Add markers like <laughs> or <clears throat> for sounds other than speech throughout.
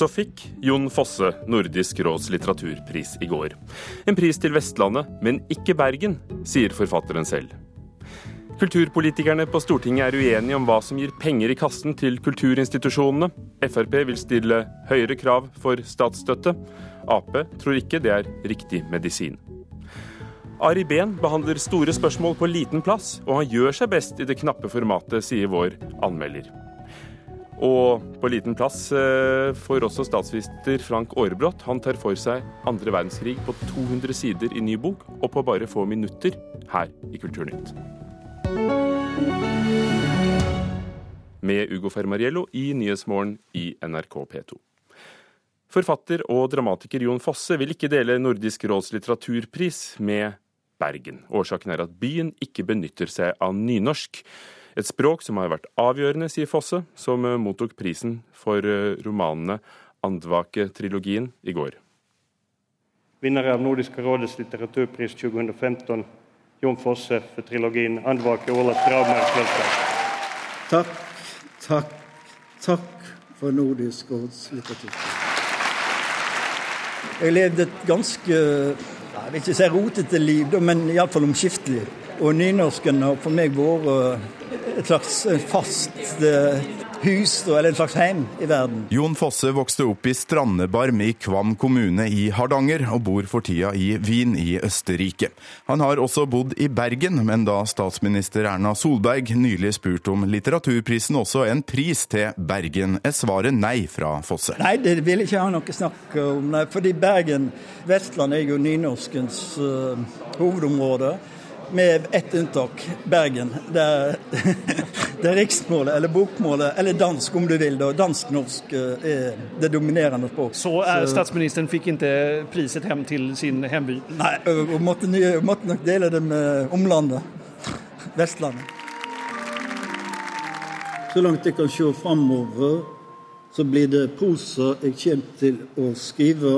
så fikk Jon Fosse Nordisk råds litteraturpris i går. En pris til Vestlandet, men ikke Bergen, sier forfatteren selv. Kulturpolitikerne på Stortinget er uenige om hva som gir penger i kassen til kulturinstitusjonene. Frp vil stille høyere krav for statsstøtte. Ap tror ikke det er riktig medisin. Ari Behn behandler store spørsmål på liten plass, og han gjør seg best i det knappe formatet, sier vår anmelder. Og på liten plass eh, får også statsminister Frank Aarebrot. Han tar for seg andre verdenskrig på 200 sider i ny bok, og på bare få minutter her i Kulturnytt. Med Ugo Fermariello i Nyhetsmorgen i NRK P2. Forfatter og dramatiker Jon Fosse vil ikke dele Nordisk råds litteraturpris med Bergen. Årsaken er at byen ikke benytter seg av nynorsk. Et språk som har vært avgjørende, sier Fosse, som mottok prisen for eh, romanene Andvake-trilogien i går. Vinner av Nordisk rådets litteraturpris 2015, Jon Fosse for trilogien 'Andvake Ola Stravmark'. Takk, takk, takk for Nordisk råds litteraturpris. Jeg levde et ganske jeg vil ikke si rotete liv, men iallfall omskiftelig. Og nynorsken har for meg vært et slags fast hus, eller en slags heim i verden. Jon Fosse vokste opp i Strandebarm i Kvam kommune i Hardanger, og bor for tida i Wien i Østerrike. Han har også bodd i Bergen, men da statsminister Erna Solberg nylig spurte om litteraturprisen også en pris til Bergen, er svaret nei fra Fosse. Nei, det vil ikke ha noe snakk om, nei, fordi Bergen, Vestland er jo nynorskens uh, hovedområde med ett unntak, Bergen. Der, <laughs> der riksmålet, eller bokmålet, eller dansk om du vil, da. Dansk-norsk eh, er det dominerende språk. Så er, statsministeren fikk ikke priset hjem til sin hjemby? Nei, hun måtte, måtte nok dele det med omlandet. Vestlandet. Så langt jeg kan se framover, så blir det prosa jeg kommer til å skrive,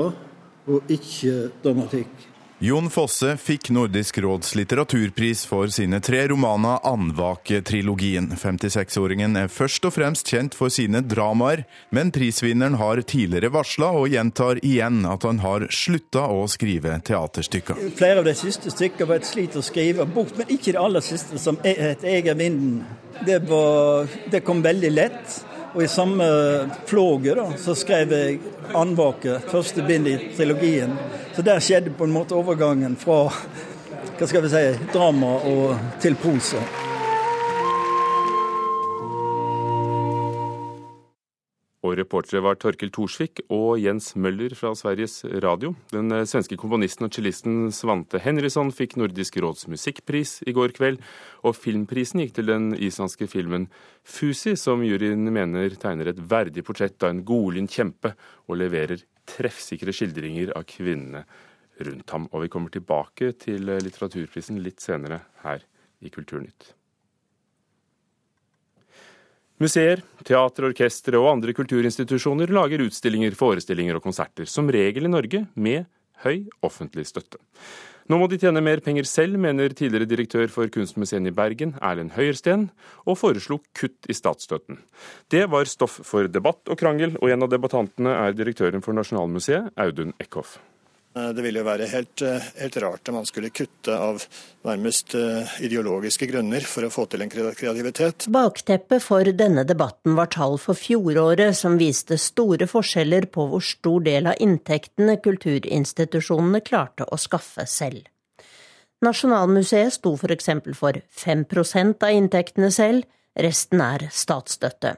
og ikke dramatikk. Jon Fosse fikk Nordisk råds litteraturpris for sine tre romaner Andvake-trilogien. 56-åringen er først og fremst kjent for sine dramaer, men prisvinneren har tidligere varsla og gjentar igjen at han har slutta å skrive teaterstykker. Flere av de siste stykkene var et slit å skrive bort, men ikke det aller siste, som het 'Jeg er vinden'. Det, var, det kom veldig lett. Og i samme floget da, så skrev jeg Andvake, første bind i trilogien. Så der skjedde på en måte overgangen fra hva skal vi si, drama og til prosa. Og reportere var Torkel Thorsvik og Jens Møller fra Sveriges Radio. Den eh, svenske komponisten og cellisten Svante Henrysson fikk Nordisk råds musikkpris i går kveld. Og filmprisen gikk til den islandske filmen Fusi, som juryen mener tegner et verdig portrett av en godlynt kjempe og leverer treffsikre skildringer av kvinnene rundt ham. Og vi kommer tilbake til litteraturprisen litt senere her i Kulturnytt. Museer, teater, orkestre og andre kulturinstitusjoner lager utstillinger, forestillinger og konserter, som regel i Norge med høy offentlig støtte. Nå må de tjene mer penger selv, mener tidligere direktør for Kunstmuseet i Bergen, Erlend Høyersten, og foreslo kutt i statsstøtten. Det var stoff for debatt og krangel, og en av debattantene er direktøren for Nasjonalmuseet, Audun Eckhoff. Eh, det ville jo være helt, eh, helt, rart om man skulle kutte av nærmest eh, ideologiske grunner for å få til en kreativitet. Bakteppet for denne debatten var tall for fjoråret som viste store forskjeller på hvor stor del av inntektene kulturinstitusjonene klarte å skaffe selv. Nasjonalmuseet sto for eksempel for 5% av inntektene selv, resten er statsstøtte.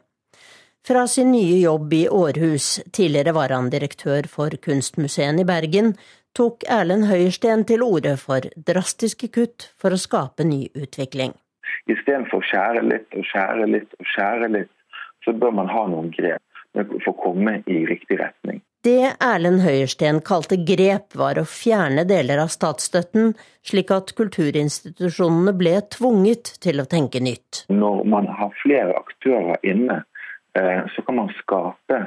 Fra sin nye jobb i Århus, tidligere var han direktør for Kunstmuseet i Bergen, tok Erlend Høiersten til orde for drastiske kutt for å skape ny utvikling. Istedenfor å skjære litt og skjære litt og skjære litt, så bør man ha noen grep for å komme i riktig retning. Det Erlend Høiersten kalte grep, var å fjerne deler av statsstøtten, slik at kulturinstitusjonene ble tvunget til å tenke nytt. Når man har flere aktører inne så kan man skape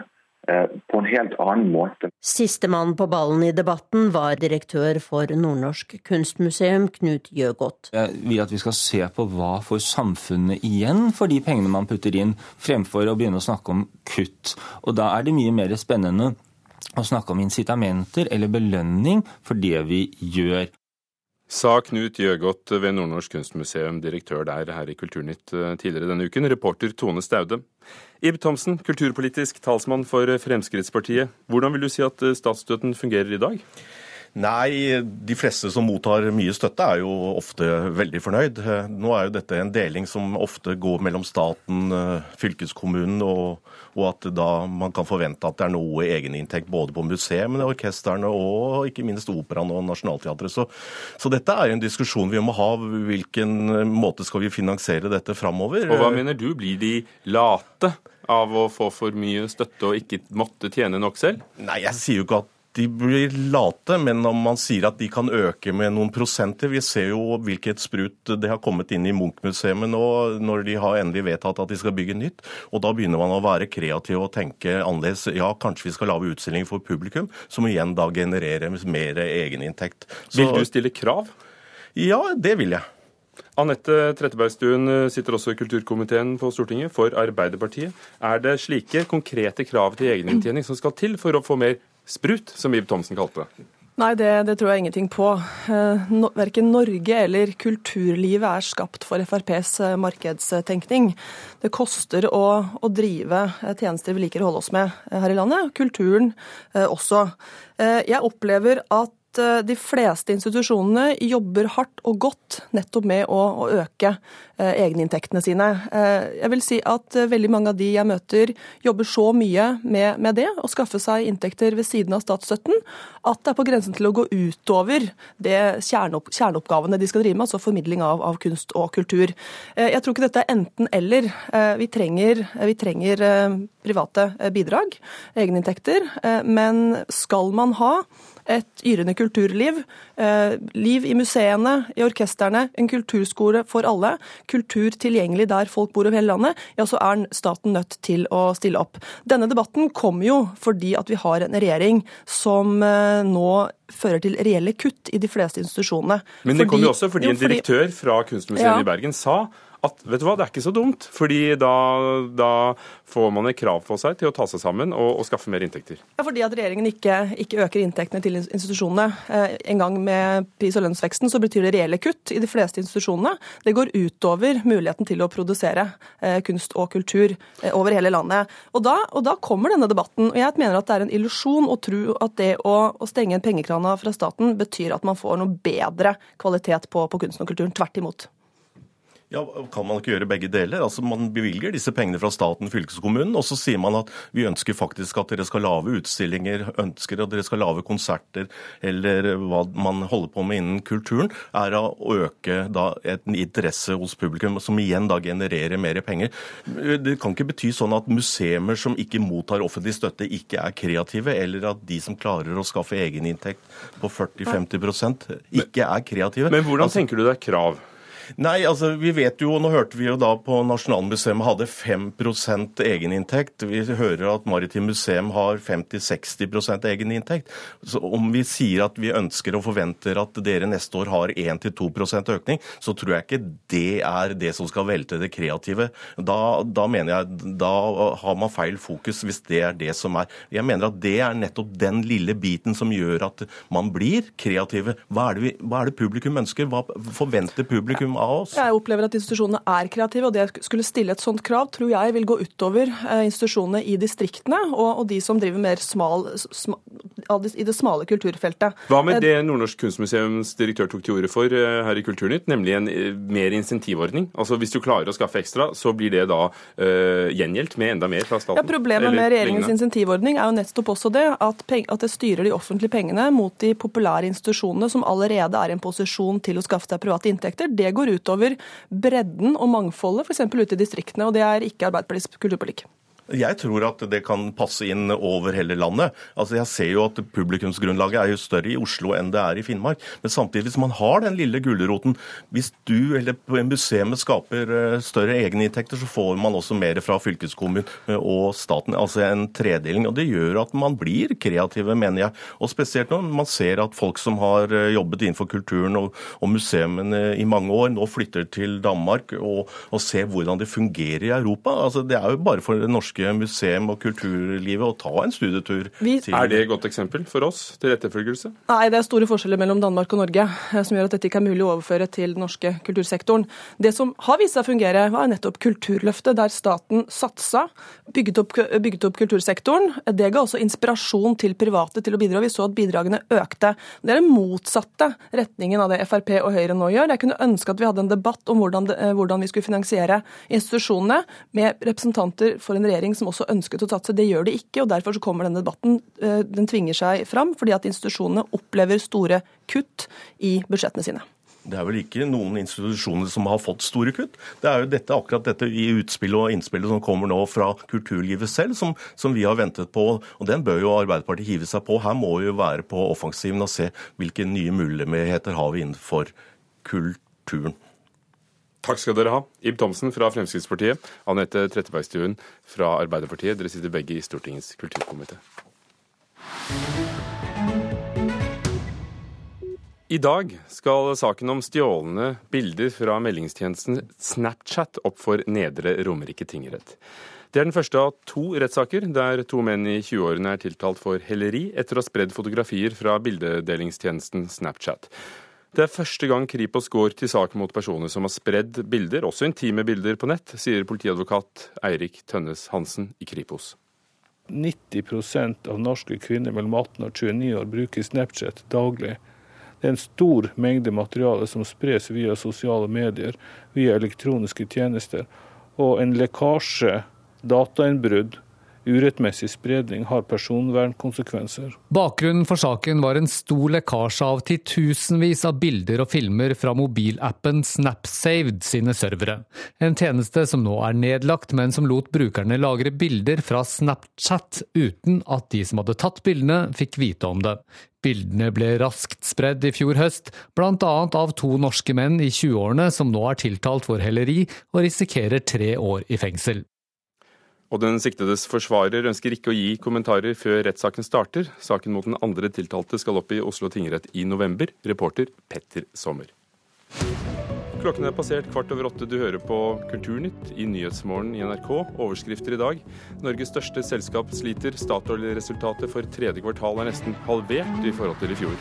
eh, på en helt annen måte. Sistemann på ballen i debatten var direktør for Nordnorsk kunstmuseum, Knut Gjøgodt. Jeg vil at vi skal se på hva får samfunnet igjen for de pengene man putter inn, fremfor å begynne å snakke om kutt. Og da er det mye mer spennende å snakke om incitamenter eller belønning for det vi gjør. Sa Knut Gjøgodt ved Nordnorsk kunstmuseum, direktør der her i Kulturnytt eh, tidligere denne uken. Reporter Tone Staude. Ib Thomsen, kulturpolitisk talsmann for Fremskrittspartiet. Hvordan vil du si at eh, statsstøtten fungerer i dag? Nei, de fleste som mottar mye støtte er jo ofte veldig fornøyd. Nå er jo dette en deling som ofte går mellom staten, fylkeskommunen, og, og at da man kan forvente at det er noe egeninntekt både på museene, orkestrene og ikke minst operaen og Nationaltheatret. Så, så, dette er en diskusjon vi må ha. Hvilken måte skal vi finansiere dette framover? Og hva mener du, blir de late av å få for mye støtte og ikke måtte tjene nok selv? Nei, jeg sier jo ikke at de blir late, men om man sier at de kan øke med noen prosenter Vi ser jo hvilket sprut det har kommet inn i Munch-museet nå, når de har endelig vedtatt at de skal bygge nytt. Og da begynner man å være kreativ og tenke annerledes. Ja, kanskje vi skal lage utstilling for publikum, som igjen da genererer mer egeninntekt. Så, vil du stille krav? Ja, det vil jeg. Anette Trettebergstuen sitter også i kulturkomiteen på Stortinget for Arbeiderpartiet. Er det slike konkrete krav til egeninntjening som skal til for å få mer sprut, som Ib Thomsen kalte det? Nei, det, det, tror jeg ingenting på. Eh, no, verken Norge eller kulturlivet er skapt for FrPs eh, markedstenkning. Det koster å, å drive eh, tjenester vi liker å holde oss med her i landet. Kulturen også. Jeg opplever at Eh, de fleste institusjonene jobber hardt og godt nettopp med å, å øke eh, egeninntektene sine. Eh, jeg vil si at veldig mange av de jeg møter, jobber så mye med, med, det, å skaffe seg inntekter ved siden av statsstøtten, at det er på grensen til å gå utover det kjerneopp, kjerneoppgavene de skal drive med, altså formidling av, av, kunst og kultur. Jeg tror ikke dette er enten-eller. Vi trenger, vi trenger private bidrag, egeninntekter, men skal man ha et yrende kulturliv. Eh, liv i museene, i orkestrene, en kulturskole for alle. Kultur tilgjengelig der folk bor over hele landet. Ja, så er staten nødt til å stille opp. Denne debatten kommer jo fordi at vi har en regjering som eh, nå fører til reelle kutt i de fleste institusjonene. Men det kommer jo også fordi en direktør fra Kunstmuseet ja. i Bergen sa at vet du hva, det er ikke så dumt. fordi da, da får man et krav på seg til å ta seg sammen og, og skaffe mer inntekter. Ja, Fordi at regjeringen ikke, ikke, øker inntektene til institusjonene. Eh, en gang med pris- og lønnsveksten så betyr det reelle kutt i de fleste institusjonene. Det går utover muligheten til å produsere eh, kunst og kultur eh, over hele landet. Og da, og da, kommer denne debatten. og Jeg mener at det er en illusjon å tro at det å, å stenge en pengekrana fra staten betyr at man får noe bedre kvalitet på, på kunsten og kulturen. Tvert imot. Ja, Kan man ikke gjøre begge deler? Altså Man bevilger disse pengene fra staten, fylkeskommunen, og så sier man at vi ønsker faktisk at dere skal lage utstillinger, ønsker at dere skal lage konserter, eller hva man holder på med innen kulturen, er å øke da et interesse hos publikum, som igjen da genererer mer penger. Det kan ikke bety sånn at museer som ikke mottar offentlig støtte, ikke er kreative, eller at de som klarer å skaffe egeninntekt på 40-50% ikke er kreative. Men hvordan altså, tenker du det er krav? Nei, altså vi vet jo, Nå hørte vi jo da på Nasjonalmuseet hadde 5% egeninntekt. Vi hører at Maritim museum har 50-60% egeninntekt. Så om vi sier at vi ønsker og forventer at dere neste år har 1-2% økning, så tror jeg ikke det er det som skal velte det kreative. Da, da mener jeg da har man feil fokus, hvis det er det som er. Jeg mener at det er nettopp den lille biten som gjør at man blir kreative. Hva er det, vi, hva er det publikum ønsker? Hva forventer publikum av oss? Jeg opplever at institusjonene er kreative, og det skulle stille et sånt krav tror jeg vil gå utover eh, institusjonene i distriktene og, og de som driver mer smal, smal, i det smale kulturfeltet. Hva med eh, det Nordnorsk kunstmuseums direktør tok til orde for eh, her i Kulturnytt, nemlig en mer insentivordning? Altså Hvis du klarer å skaffe ekstra, så blir det da uh, gjengjeldt med enda mer fra staten? Ja, Problemet med regjeringens insentivordning er jo nettopp også det at, at det styrer de offentlige pengene mot de populære institusjonene som allerede er i en posisjon til å skaffe seg private inntekter. Det går utover bredden og mangfoldet f.eks. ute i distriktene, og det er ikke Arbeiderpartiets kulturpolitikk. Jeg tror at det kan passe inn over hele landet. Altså Jeg ser jo at publikumsgrunnlaget er jo større i Oslo enn det er i Finnmark. Men samtidig, hvis man har den lille gulroten Hvis du eller museet skaper eh, større egeninntekter, så får man også mer fra fylkeskommunen eh, og staten. Altså en tredeling. Og det gjør at man blir kreative, mener jeg. Og spesielt når man ser at folk som har eh, jobbet innenfor kulturen og, og museene i mange år, nå flytter til Danmark og, og ser hvordan det fungerer i Europa. Altså Det er jo bare for det norske norske museum og kulturlivet å ta en studietur. Vi... til... Er det et godt eksempel for oss til etterfølgelse? Nei, det er store forskjeller mellom Danmark og Norge eh, som gjør at dette ikke er mulig å overføre til den norske kultursektoren. Det som har vist seg å fungere, var nettopp Kulturløftet, der staten satsa, bygget opp, bygget opp kultursektoren. Det ga også inspirasjon til private til å bidra. Vi så at bidragene økte. Det er den motsatte retningen av det Frp og Høyre nå gjør. Jeg kunne ønske at vi hadde en debatt om hvordan, det, eh, hvordan vi skulle finansiere institusjonene med representanter for en regjering regjering som også ønsket å satse. Det gjør de ikke, og derfor så kommer denne debatten eh, den tvinger seg fram, fordi at institusjonene opplever store kutt i budsjettene sine. Det er vel ikke noen institusjoner som har fått store kutt. Det er jo dette, akkurat dette i utspillet og innspillet som kommer nå fra kulturlivet selv, som, som, vi har ventet på. og Den bør jo Arbeiderpartiet hive seg på. Her må vi jo være på offensiven og se hvilke nye muligheter har vi innenfor kulturen. Takk skal dere ha. Ib Thomsen fra Fremskrittspartiet, Anette Trettebergstuen fra Arbeiderpartiet. Dere sitter begge i Stortingets kulturkomité. I dag skal saken om stjålne bilder fra meldingstjenesten Snapchat opp for Nedre Romerike tingrett. Det er den første av to rettssaker der to menn i 20-årene er tiltalt for helleri etter å ha spredd fotografier fra bildedelingstjenesten Snapchat. Det er første gang Kripos går til sak mot personer som har spredd bilder, også intime bilder, på nett, sier politiadvokat Eirik Tønnes Hansen i Kripos. 90% av norske kvinner mellom 18 og 29 år bruker Snapchat daglig. Det er en stor mengde materiale som spres via sosiale medier, via elektroniske tjenester. Og en lekkasje, datainnbrudd, urettmessig spredning har personvernkonsekvenser. Bakgrunnen for saken var en stor lekkasje av titusenvis av bilder og filmer fra mobilappen Snapsaved sine servere. En tjeneste som nå er nedlagt, men som lot brukerne lagre bilder fra Snapchat uten at de som hadde tatt bildene, fikk vite om det. Bildene ble raskt spredd i fjor høst, annet av to norske menn i 20-årene som nå er tiltalt for helleri og risikerer tre år i fengsel. Og den siktedes forsvarer ønsker ikke å gi kommentarer før rettssaken starter. Saken mot den andre tiltalte skal opp i Oslo tingrett i november. Reporter Petter Sommer. Klokken er passert kvart over åtte. Du hører på Kulturnytt i Nyhetsmorgen i NRK. Overskrifter i dag. Norges største selskap sliter. Statoil-resultatet for tredje kvartal er nesten halvert i forhold til i fjor.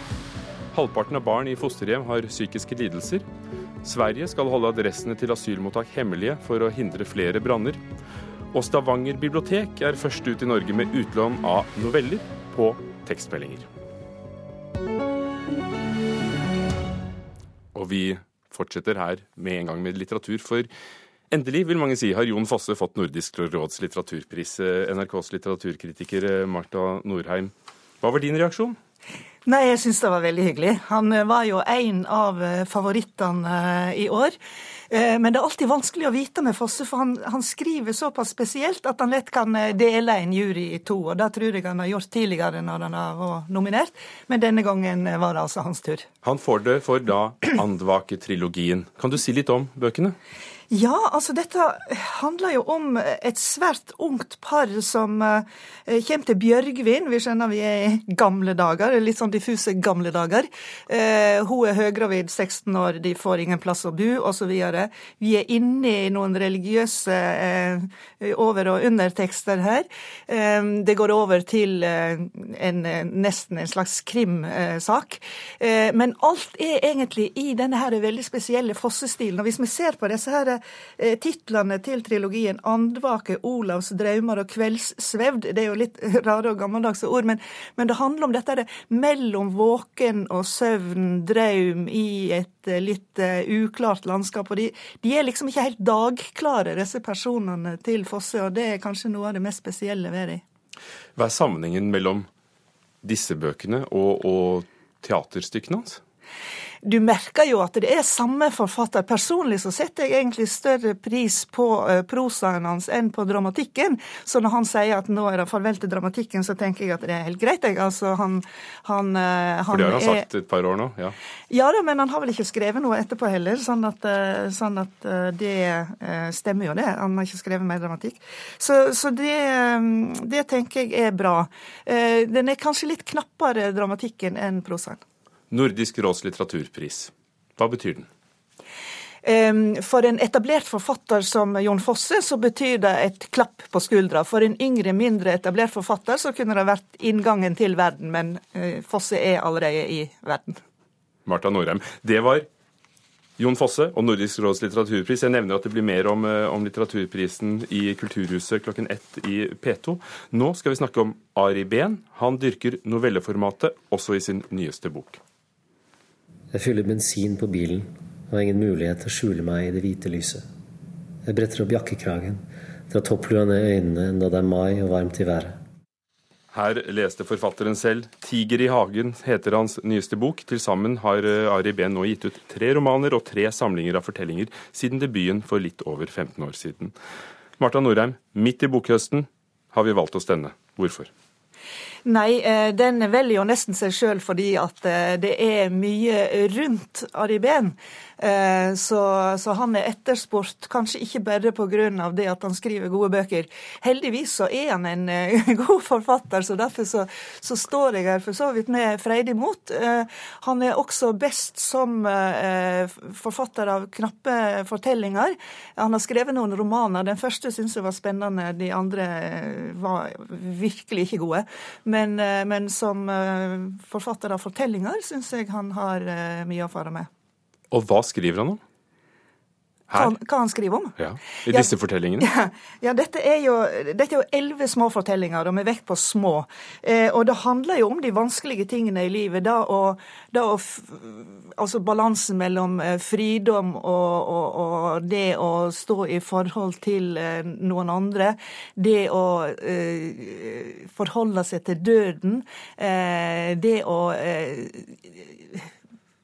Halvparten av barn i fosterhjem har psykiske lidelser. Sverige skal holde adressene til asylmottak hemmelige for å hindre flere branner. Og Stavanger bibliotek er først ut i Norge med utlån av noveller på tekstmeldinger. Og vi fortsetter her med en gang med litteratur, for endelig, vil mange si, har Jon Fosse fått Nordisk råds litteraturpris. NRKs litteraturkritiker Marta Norheim, hva var din reaksjon? Nei, jeg syns det var veldig hyggelig. Han var jo en av favorittene i år. Eh, men det er alltid vanskelig å vite med Fosse, for han, han, skriver såpass spesielt at han lett kan eh, dele en jury i to. og Det tror jeg han har gjort tidligere når han vært nominert, men denne gangen eh, var det altså hans tur. Han får det for da <clears throat> Andvake-trilogien. Kan du si litt om bøkene? Ja, altså dette handler jo om et svært ungt par som uh, kommer til Bjørgvin. Vi skjønner vi er i gamle dager, litt sånn diffuse gamle dager. Uh, hun er høygravid, 16 år, de får ingen plass å bo, osv. Vi er inne i noen religiøse uh, over- og undertekster her. det går over til en, nesten en slags krimsak. men alt er egentlig i denne her veldig spesielle fossestilen. Og hvis vi ser på disse her eh, titlene til trilogien 'Andvake', 'Olavs drømmer' og 'Kveldssvevd'. Det er jo litt <laughs> rare og gammeldagse ord, men, men, det handler om dette det, mellom våken og søvn, drøm, i et uh, litt uh, uklart landskap. Og de, de, er liksom ikke helt dagklare, disse personene til Fosse, og det er kanskje noe av det mest spesielle ved dem. Hva er sammenhengen mellom disse bøkene og, og teaterstykkene hans? Du merker jo at det er samme forfatter. Personlig så setter jeg egentlig større pris på uh, prosaen hans enn på dramatikken. Så når han sier at nå er det farvel til dramatikken, så tenker jeg at det er helt greit. Jeg. Altså, han, han, han For det har han er... sagt et par år nå? Ja. ja da, men han har vel ikke skrevet noe etterpå heller. Sånn at, uh, sånn at det stemmer jo, det. Han har ikke skrevet mer dramatikk. Så, så det, det, tenker jeg er bra. Den er kanskje litt knappere, dramatikken, enn prosaen. Nordisk råds litteraturpris. Hva betyr den? For en etablert forfatter som Jon Fosse, så betyr det et klapp på skuldra. For en yngre, mindre etablert forfatter så kunne det vært inngangen til verden, men eh, Fosse er allerede i verden. Marta Norheim, det var Jon Fosse og Nordisk råds litteraturpris. Jeg nevner at det blir mer om, eh, om litteraturprisen i Kulturhuset klokken ett i P2. Nå skal vi snakke om Ari Behn. Han dyrker novelleformatet også i sin nyeste bok. Jeg fyller bensin på bilen og har ingen mulighet til å skjule meg i det hvite lyset. Jeg bretter opp jakkekragen, drar topplua ned øynene enda det er mai og varmt i været. Her leste forfatteren selv. 'Tiger i hagen' heter hans nyeste bok. Til sammen har eh, Ari Behn nå gitt ut tre romaner og tre samlinger av fortellinger siden debuten for litt over 15 år siden. Marta Norheim, midt i bokhøsten har vi valgt oss denne. Hvorfor? Nei, eh, den velger jo nesten seg sjøl fordi at eh, det er mye rundt. Eh, så, så, han er etterspurt, kanskje ikke bare pga. det at han skriver gode bøker. Heldigvis så er han en <laughs> god forfatter, så derfor så, så står jeg her for så vidt med freidig mot. Han er også best som forfatter av knappe fortellinger. Han har skrevet noen romaner. Den første syns jeg var spennende, de andre var virkelig ikke gode. Men, men som forfatter av fortellinger syns jeg han har mye å fare med. Og hva skriver han om? Hva, hva, han skriver om? Ja, I disse ja, fortellingene? Ja, ja, dette er jo elleve små fortellinger, og med vekt på små. Eh, og det handler jo om de vanskelige tingene i livet. Da å, da å Altså balansen mellom eh, fridom og, og, og, det å stå i forhold til eh, noen andre. Det å eh, forholde seg til døden. Eh, det å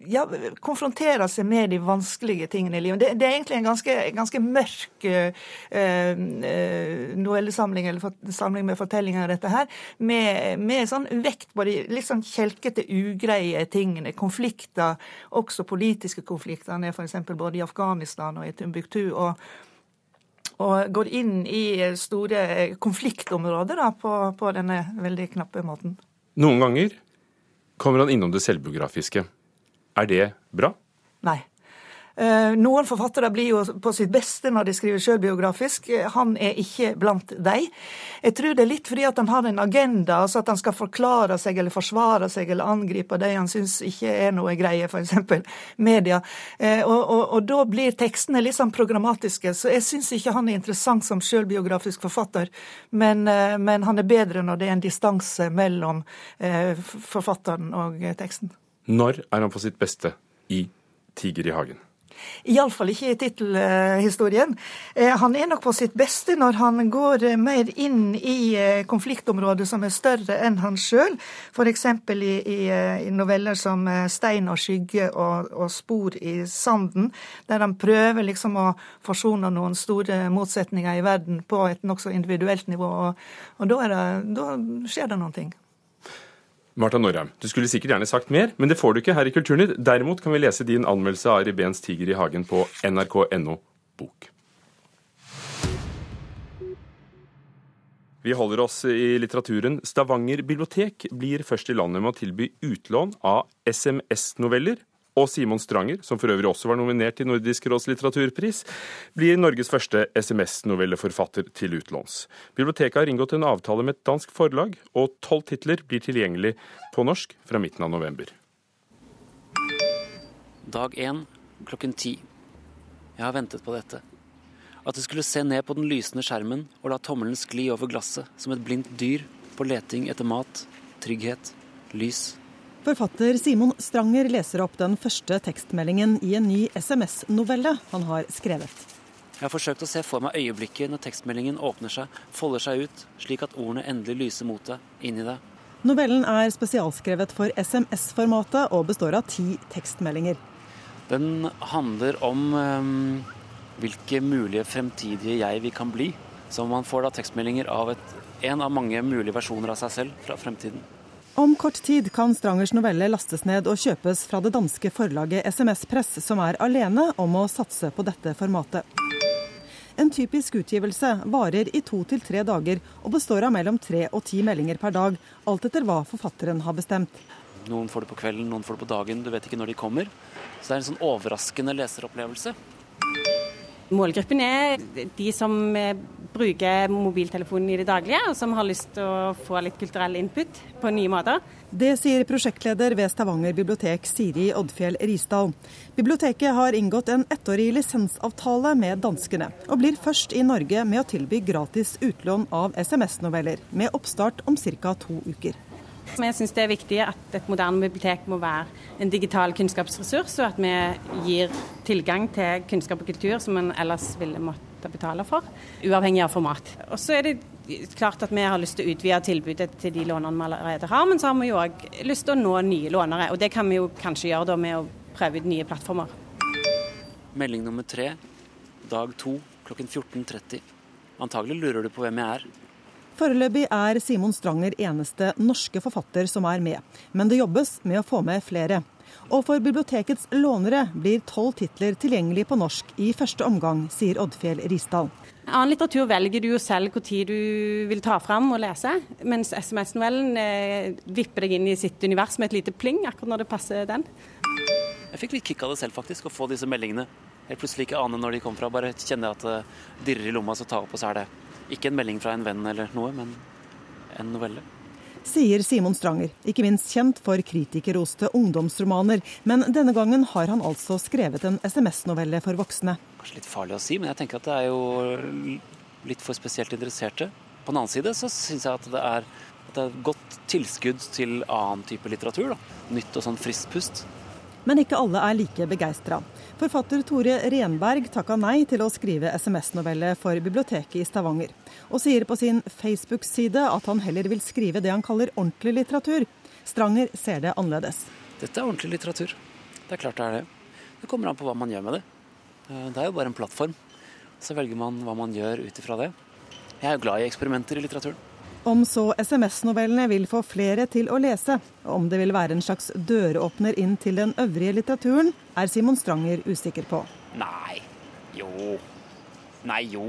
ja, konfronterer seg med de vanskelige tingene i livet. Det, det er egentlig en ganske, ganske mørk eh, eh novellesamling eller samling med fortellinger, dette her, med, med sånn vekt på de litt sånn kjelkete, ugreie tingene. Konflikter, også politiske konflikter. Er f.eks. både i Afghanistan og i Timbuktu. og og går inn i store konfliktområder da, på, på denne veldig knappe måten. Noen ganger kommer han innom det selvbiografiske. Er det bra? Nei. Eh, noen forfattere blir jo på sitt beste når de skriver sjølbiografisk. Han er ikke blant dem. Jeg tror det er litt fordi at han har en agenda, altså at han skal forklare seg eller forsvare seg eller angripe de han syns ikke er noe greie, f.eks. media. Eh, og, og, og, da blir tekstene litt sånn programmatiske, så jeg syns ikke han er interessant som sjølbiografisk forfatter. Men, eh, men, han er bedre når det er en distanse mellom forfatteren og teksten. Når er han på sitt beste i 'Tiger i hagen'? Iallfall ikke i tittelhistorien. Eh, han er nok på sitt beste når han går eh, mer inn i eh, konfliktområder som er større enn han sjøl. F.eks. I, i, i noveller som 'Stein og skygge' og, og 'Spor i sanden', der han prøver liksom å forsone noen store motsetninger i verden på et nokså individuelt nivå. Og, og da, det, da skjer det noen ting. Marta Norheim, du skulle sikkert gjerne sagt mer, men det får du ikke her i Kulturnytt. Derimot kan vi lese din anmeldelse av Ari Behns 'Tiger i hagen' på nrk.no bok. Vi holder oss i litteraturen. Stavanger bibliotek blir først i landet med å tilby utlån av SMS-noveller og Simon Stranger, som for øvrig også var nominert til Nordisk råds litteraturpris, blir Norges første SMS-novelleforfatter til utlåns. Biblioteket har inngått en avtale med et dansk forlag, og tolv titler blir tilgjengelig på norsk fra midten av november. Dag én klokken ti. Jeg har ventet på dette. At jeg skulle se ned på den lysende skjermen og la tommelen skli over glasset som et blindt dyr på leting etter mat, trygghet, lys Forfatter Simon Stranger leser opp den første tekstmeldingen i en ny SMS-novelle han har skrevet. Jeg har forsøkt å se for meg øyeblikket når tekstmeldingen åpner seg, folder seg ut, slik at ordene endelig lyser mot deg, inn i deg. Novellen er spesialskrevet for SMS-formatet og består av ti tekstmeldinger. Den handler om um, hvilke mulige fremtidige jeg vi kan bli. Så man får da tekstmeldinger av et, en av mange mulige versjoner av seg selv fra fremtiden. Om kort tid kan Strangers novelle lastes ned og kjøpes fra det danske forlaget SMS Press, som er alene om å satse på dette formatet. En typisk utgivelse varer i to til tre dager og består av mellom tre og ti meldinger per dag, alt etter hva forfatteren har bestemt. Noen får det på kvelden, noen får det på dagen, du vet ikke når de kommer. Så det er en sånn overraskende leseropplevelse. Målgruppen er de som bruker mobiltelefonen i det daglige, og som har lyst til å få litt kulturell input på nye måter. Det sier prosjektleder ved Stavanger bibliotek, Siri Oddfjell Risdal. Biblioteket har inngått en ettårig lisensavtale med danskene, og blir først i Norge med å tilby gratis utlån av SMS-noveller, med oppstart om ca. to uker. Jeg syns det er viktig at et moderne bibliotek må være en digital kunnskapsressurs, og at vi gir tilgang til kunnskap og kultur som en ellers ville måtte betale for, uavhengig av format. Og så er det klart at vi har lyst til å utvide tilbudet til de lånerne vi allerede har, men så har vi jo òg lyst til å nå nye lånere. Og det kan vi jo kanskje gjøre da med å prøve ut nye plattformer. Melding nummer tre, dag to klokken 14.30. Antagelig lurer du på hvem jeg er. Foreløpig er Simon Stranger eneste norske forfatter som er med, men det jobbes med å få med flere. Og for bibliotekets lånere blir tolv titler tilgjengelig på norsk i første omgang, sier Oddfjell Risdal. Annen litteratur velger du jo selv hvor tid du vil ta fram og lese, mens SMS-novellen eh, vipper deg inn i sitt univers med et lite pling akkurat når det passer den. Jeg fikk litt kick av det selv, faktisk, å få disse meldingene. Helt plutselig ikke ane når de kom fra, bare kjenner at det dirrer i lomma, så tar jeg opp, og så er det ikke en melding fra en venn eller noe, men en novelle. Sier Simon Stranger, ikke minst kjent for kritikerroste ungdomsromaner. Men denne gangen har han altså skrevet en SMS-novelle for voksne. Kanskje litt farlig å si, men jeg tenker at det er jo litt for spesielt interesserte. På den annen side så syns jeg at det er, et godt tilskudd til annen type litteratur. Da. Nytt og sånn friskt pust. Men ikke alle er like begeistra. Forfatter Tore Renberg takka nei til å skrive SMS-novelle for biblioteket i Stavanger, og sier på sin Facebook-side at han heller vil skrive det han kaller ordentlig litteratur. Stranger ser det annerledes. Dette er ordentlig litteratur. Det er klart det er det. Det kommer an på hva man gjør med det. Eh, det er jo bare en plattform. Så velger man hva man gjør ut ifra det. Jeg er jo glad i eksperimenter i litteraturen. Om så SMS-novellene vil få flere til å lese, og om det vil være en slags døråpner inn til den øvrige litteraturen, er Simon Stranger usikker på. Nei. Jo. Nei, jo.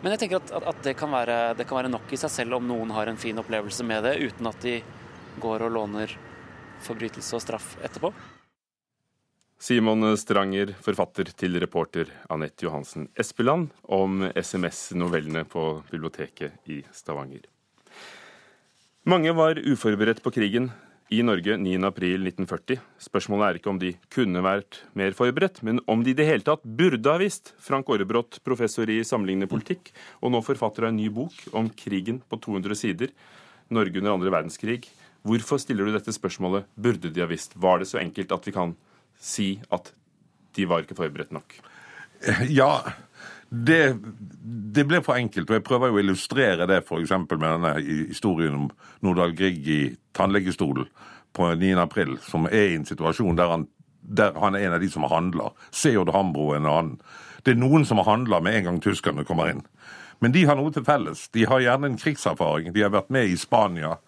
Men jeg tenker at, at det, kan være, det, kan være, nok i seg selv om noen har en fin opplevelse med det, uten at de går og låner forbrytelse og straff etterpå. Simon Stranger, forfatter til reporter Anette Johansen Espeland om SMS-novellene på biblioteket i Stavanger. Mange var uforberedt på krigen i Norge 9.4.1940. Spørsmålet er ikke om de kunne vært mer forberedt, men om de i det hele tatt burde ha visst. Frank Aarebrot, professor i sammenlignende politikk, og nå forfatter av en ny bok om krigen på 200 sider, Norge under andre verdenskrig. Hvorfor stiller du dette spørsmålet? Burde de ha visst? Var det så enkelt at vi kan si at de var ikke forberedt nok? Ja, det, det, ble for enkelt. og Jeg prøver jo å illustrere det f.eks. med denne historien om Nordahl Grieg i tannlegestolen på 9. april, som er i en situasjon der han, der han er en av de som handler. Seod Hambro en annen. Det er noen som handler med en gang tyskerne kommer inn. Men de har noe til felles. De har gjerne en krigserfaring. De har vært med i Spania.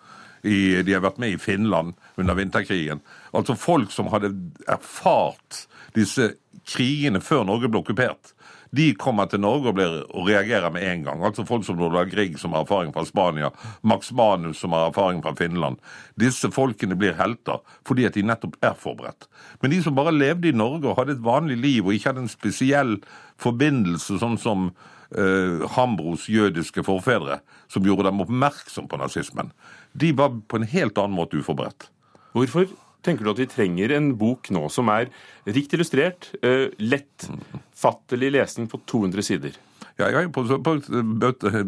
I, de har vært med i Finland under vinterkrigen. Altså folk som hadde erfart disse krigene før Norge ble okkupert de kommer til Norge og, blir, og reagerer med en gang. Altså folk som Lola Grieg, som har erfaring fra Spania, Max Manus, som har erfaring fra Finland. Disse folkene blir helter fordi at de nettopp er forberedt. Men de som bare levde i Norge og hadde et vanlig liv og ikke hadde en spesiell forbindelse, sånn som uh, Hambros jødiske forfedre, som gjorde dem oppmerksom på nazismen, de var på en helt annen måte uforberedt. Hvorfor Tenker du at vi trenger en bok nå som er rikt illustrert, uh, lettfattelig lesning på 200 sider? Ja, jeg har jo på,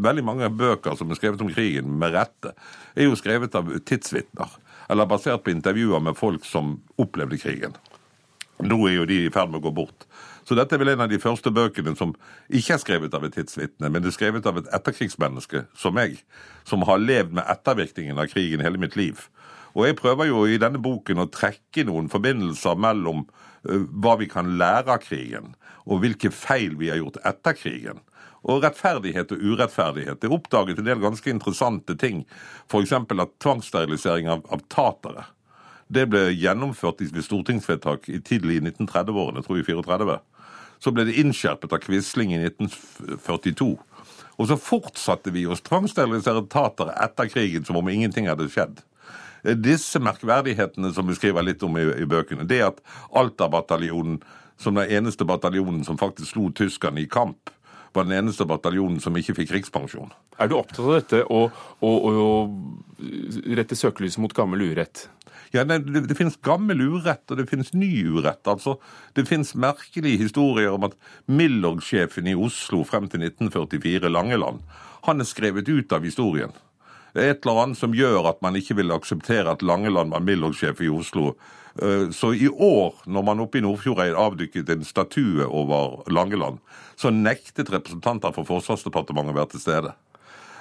Veldig mange bøker som er skrevet om krigen, med rette, er jo skrevet av tidsvitner. Eller basert på intervjuer med folk som opplevde krigen. Nå er jo de i ferd med å gå bort. Så dette er vel en av de første bøkene som ikke er skrevet av et tidsvitne, men det er skrevet av et etterkrigsmenneske som meg, som har levd med ettervirkningen av krigen hele mitt liv. Og jeg prøver jo i denne boken å trekke noen forbindelser mellom uh, hva vi kan lære av krigen, og hvilke feil vi har gjort etter krigen. Og rettferdighet og urettferdighet. Det er oppdaget en del ganske interessante ting. F.eks. at tvangssterilisering av, av tatere det ble gjennomført ved stortingsvedtak i tidlig i 1930-årene, tror jeg 34. Så ble det innskjerpet av Quisling i 1942. Og så fortsatte vi å tvangssterilisere tatere etter krigen som om ingenting hadde skjedd. Disse merkverdighetene som vi skriver litt om i, i bøkene, det at Alta-bataljonen, som den eneste bataljonen som faktisk slo tyskerne i kamp, var den eneste bataljonen som ikke fikk krigspensjon. Er du opptatt av dette å rette søkelyset mot gammel urett? Ja, Det, det, det finnes gammel urett, og det finnes ny urett. altså. Det finnes merkelige historier om at Milorg-sjefen i Oslo frem til 1944, Langeland, han er skrevet ut av historien. Det er et eller annet som gjør at man ikke vil akseptere at Langeland var Milorg-sjef i Oslo. Eh, så i år, når man oppe i Nordfjordeid avdykket en statue over Langeland, så nektet representanter for Forsvarsdepartementet å være til stede.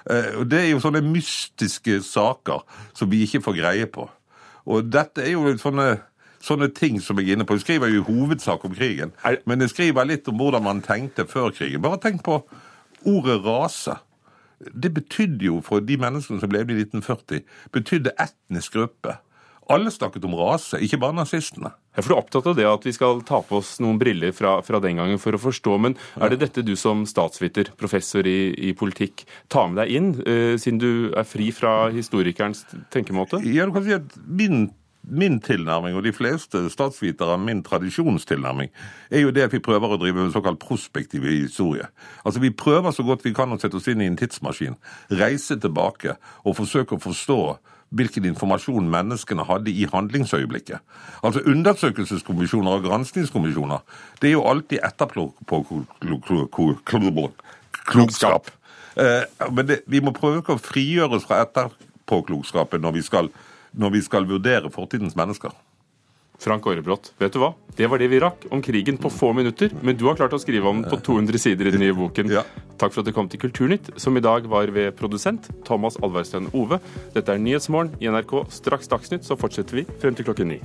Eh, det er jo sånne mystiske saker som vi ikke får greie på. Og dette er jo sånne, sånne ting som jeg er inne på. Jeg skriver jo i hovedsak om krigen, men jeg skriver litt om hvordan man tenkte før krigen. Bare tenk på ordet rase. Det betydde jo for de menneskene som levde i 1940, betydde etnisk gruppe. Alle snakket om rase, ikke bare nazistene. Ja, for Du er opptatt av det at vi skal ta på oss noen briller fra, fra den gangen for å forstå. Men er det dette du som statsviter, professor i, i politikk, tar med deg inn, uh, siden du er fri fra historikerens tenkemåte? Ja, du kan si at min min tilnærming, og de fleste statsvitere min tradisjonstilnærming, er jo det at vi prøver å drive med såkalt prospektiv historie. Altså Vi prøver så godt vi kan å sette oss inn i en tidsmaskin, reise tilbake og forsøke å forstå hvilken informasjon menneskene hadde i handlingsøyeblikket. Altså Undersøkelseskommisjoner og granskingskommisjoner det er jo alltid etterpåklokskap. Eh, men det, vi må prøve ikke å frigjøre oss fra etterpåklokskapen når vi skal, når vi skal vurdere fortidens mennesker. Frank Aarebrot, vet du hva? Det var det vi rakk om krigen på få minutter. Men du har klart å skrive om den på 200 sider i den nye boken. Ja. Takk for at du kom til Kulturnytt, som i dag var ved produsent Thomas Alvarstein Ove. Dette er Nyhetsmorgen i NRK. Straks Dagsnytt, så fortsetter vi frem til klokken ni.